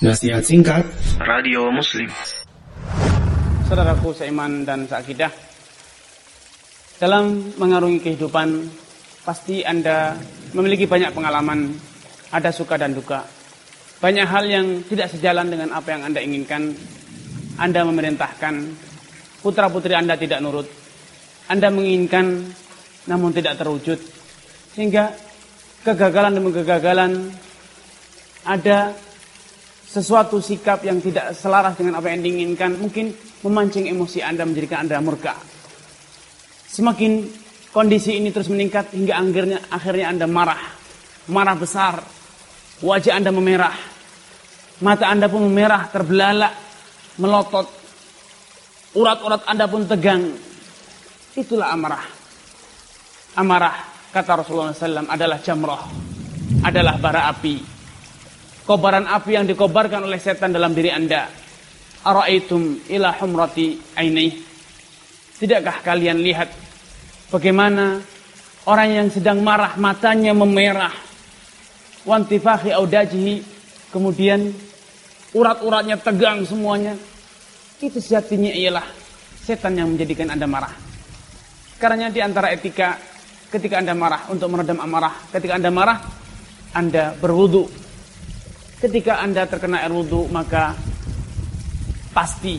Nasihat singkat. Radio Muslim. Saudaraku seiman dan seakidah Dalam mengarungi kehidupan Pasti Anda memiliki banyak pengalaman Ada suka dan duka. Banyak hal yang tidak sejalan dengan apa yang Anda inginkan. Anda memerintahkan Putra putri Anda tidak nurut. Anda menginginkan Namun tidak terwujud. Sehingga kegagalan demi kegagalan Ada sesuatu sikap yang tidak selaras dengan apa yang diinginkan mungkin memancing emosi Anda menjadikan Anda murka. Semakin kondisi ini terus meningkat hingga akhirnya akhirnya Anda marah. Marah besar. Wajah Anda memerah. Mata Anda pun memerah, terbelalak, melotot. Urat-urat Anda pun tegang. Itulah amarah. Amarah kata Rasulullah SAW adalah jamroh. Adalah bara api kobaran api yang dikobarkan oleh setan dalam diri anda. Ara'aitum ila humrati aini. Tidakkah kalian lihat bagaimana orang yang sedang marah matanya memerah. Wantifahi audajihi. Kemudian urat-uratnya tegang semuanya. Itu sejatinya ialah setan yang menjadikan anda marah. Karena di antara etika ketika anda marah untuk meredam amarah. Ketika anda marah, anda berwudu Ketika Anda terkena air wudhu, maka pasti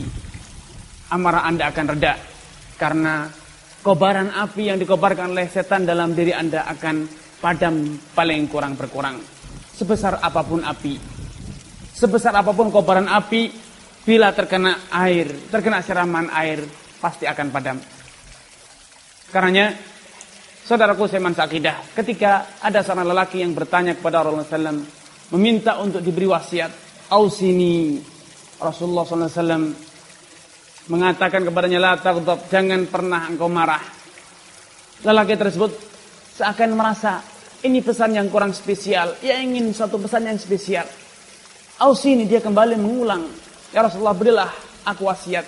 amarah Anda akan reda. Karena kobaran api yang dikobarkan oleh setan dalam diri Anda akan padam paling kurang berkurang. Sebesar apa pun api. Sebesar apa pun kobaran api, bila terkena air, terkena siraman air, pasti akan padam. Karenanya, saudaraku Seman Sakidah, ketika ada seorang lelaki yang bertanya kepada Rasulullah SAW, meminta untuk diberi wasiat. Ausini Rasulullah SAW mengatakan kepadanya la taghdab, jangan pernah engkau marah. Lelaki tersebut seakan merasa ini pesan yang kurang spesial. Ia ingin satu pesan yang spesial. Ausini dia kembali mengulang. Ya Rasulullah berilah aku wasiat.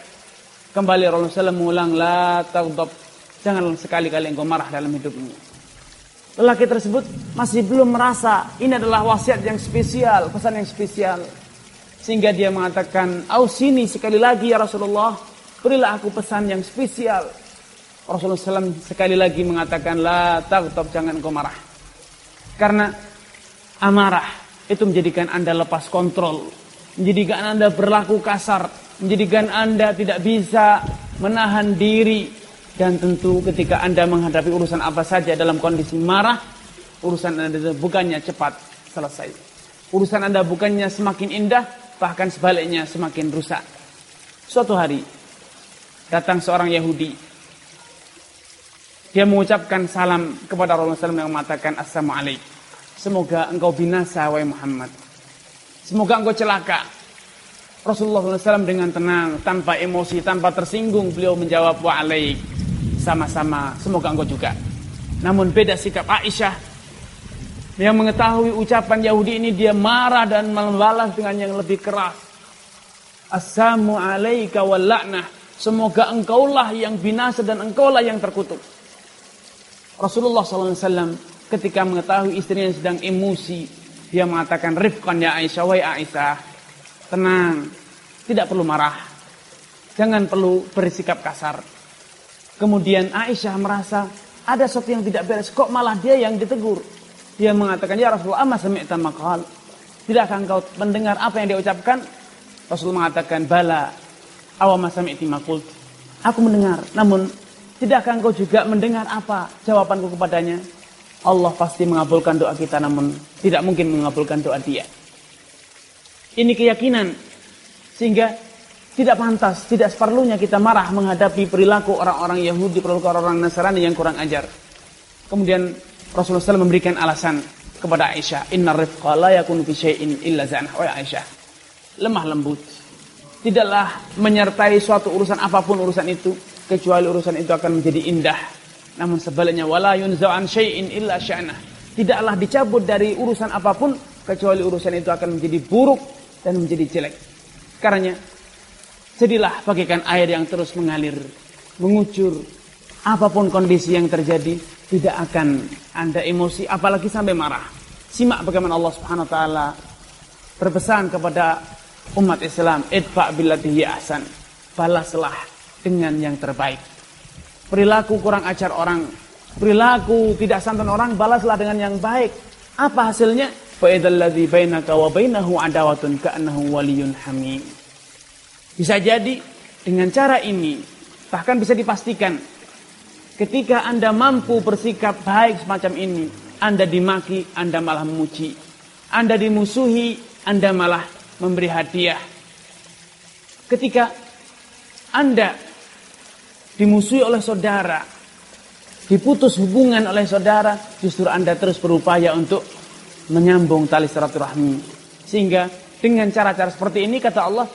Kembali Rasulullah SAW mengulang la taghdab, jangan sekali-kali engkau marah dalam hidupmu. Lelaki tersebut masih belum merasa ini adalah wasiat yang spesial, pesan yang spesial. Sehingga dia mengatakan, Ausini sekali lagi ya Rasulullah, berilah aku pesan yang spesial. Rasulullah SAW sekali lagi mengatakan, La taghtab, jangan kau marah. Karena amarah itu menjadikan anda lepas kontrol. Menjadikan anda berlaku kasar. Menjadikan anda tidak bisa menahan diri dan tentu ketika Anda menghadapi urusan apa saja dalam kondisi marah, urusan Anda bukannya cepat selesai. Urusan Anda bukannya semakin indah, bahkan sebaliknya semakin rusak. Suatu hari, datang seorang Yahudi. Dia mengucapkan salam kepada Rasulullah SAW yang mengatakan Assalamualaikum. Semoga engkau binasa, wahai Muhammad. Semoga engkau celaka. Rasulullah SAW dengan tenang, tanpa emosi, tanpa tersinggung, beliau menjawab wa'alaik sama-sama semoga engkau juga. Namun beda sikap Aisyah yang mengetahui ucapan Yahudi ini dia marah dan membalas dengan yang lebih keras. Assalamu alaika wal. Semoga engkaulah yang binasa dan engkaulah yang terkutuk. Rasulullah SAW ketika mengetahui istrinya sedang emosi, dia mengatakan, Rifkan ya Aisyah, wai Aisyah, tenang, tidak perlu marah. Jangan perlu bersikap kasar. Kemudian Aisyah merasa ada sesuatu yang tidak beres. Kok malah dia yang ditegur? Dia mengatakan, Ya Rasulullah, amma sami'ta maqal. Tidakkah engkau mendengar apa yang dia ucapkan? Rasulullah mengatakan, Bala, awama sami'ti maqul. Aku mendengar, namun tidakkah engkau juga mendengar apa jawabanku kepadanya? Allah pasti mengabulkan doa kita, namun tidak mungkin mengabulkan doa dia. Ini keyakinan. Sehingga tidak pantas, tidak seperlunya kita marah menghadapi perilaku orang-orang Yahudi, perilaku orang-orang Nasrani yang kurang ajar. Kemudian Rasulullah SAW memberikan alasan kepada Aisyah, Inna rifqa la yakun fi illa zanah. Oh Aisyah, lemah lembut. Tidaklah menyertai suatu urusan apa pun urusan itu, kecuali urusan itu akan menjadi indah. Namun sebaliknya, wala yunza'an syai'in illa sya'nah. Tidaklah dicabut dari urusan apa pun, kecuali urusan itu akan menjadi buruk dan menjadi jelek. Karena Jadilah bagaikan air yang terus mengalir, mengucur. Apa pun kondisi yang terjadi, tidak akan Anda emosi, apalagi sampai marah. Simak bagaimana Allah Subhanahu wa taala berpesan kepada umat Islam, idfa billatihi ahsan. Balaslah dengan yang terbaik. Perilaku kurang ajar orang, perilaku tidak santun orang, balaslah dengan yang baik. Apa hasilnya? Fa'idalladzi bainaka wa bainahu adawatun ka'annahu waliyun. Bisa jadi dengan cara ini bahkan bisa dipastikan ketika Anda mampu bersikap baik semacam ini, Anda dimaki, Anda malah memuji. Anda dimusuhi, Anda malah memberi hadiah. Ketika Anda dimusuhi oleh saudara, diputus hubungan oleh saudara, justru Anda terus berupaya untuk menyambung tali silaturahmi. Sehingga dengan cara-cara seperti ini kata Allah,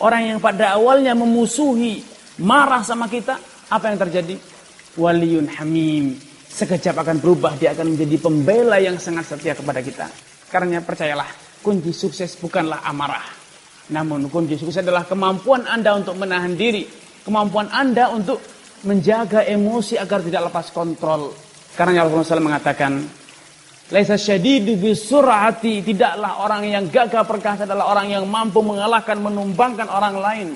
Orang yang pada awalnya memusuhi, marah sama kita, apa yang terjadi? Waliyun hamim. Sekejap akan berubah, dia akan menjadi pembela yang sangat setia kepada kita. Karena percayalah, kunci sukses bukanlah amarah. Namun kunci sukses adalah kemampuan Anda untuk menahan diri. Kemampuan Anda untuk menjaga emosi agar tidak lepas kontrol. Karena Rasulullah SAW mengatakan, Laisa syadidu bisur'ati, tidaklah orang yang gagah perkasa adalah orang yang mampu mengalahkan, menumbangkan orang lain.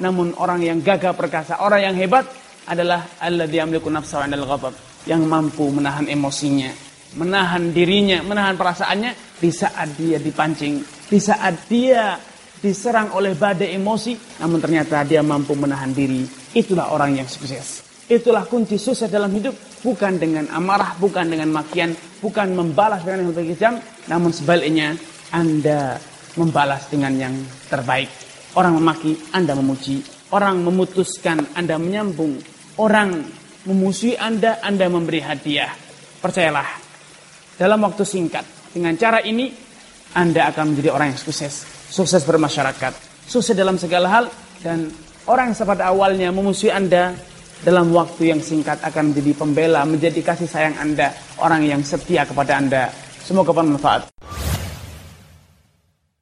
Namun orang yang gagah perkasa, orang yang hebat adalah alladzi yamliku nafsahu 'indal ghadab, yang mampu menahan emosinya, menahan dirinya, menahan perasaannya di saat dia dipancing, di saat dia diserang oleh badai emosi, namun ternyata dia mampu menahan diri. Itulah orang yang sukses. Itulah kunci sukses dalam hidup. Bukan dengan amarah, bukan dengan makian, bukan membalas dengan yang lebih kejam. Namun sebaliknya, Anda membalas dengan yang terbaik. Orang memaki, Anda memuji. Orang memutuskan, Anda menyambung. Orang memusuhi Anda, Anda memberi hadiah. Percayalah, dalam waktu singkat, dengan cara ini, Anda akan menjadi orang yang sukses. Sukses bermasyarakat. Sukses dalam segala hal. Dan orang yang pada awalnya memusuhi Anda, dalam waktu yang singkat akan menjadi pembela, menjadi kasih sayang Anda, orang yang setia kepada Anda. Semoga bermanfaat.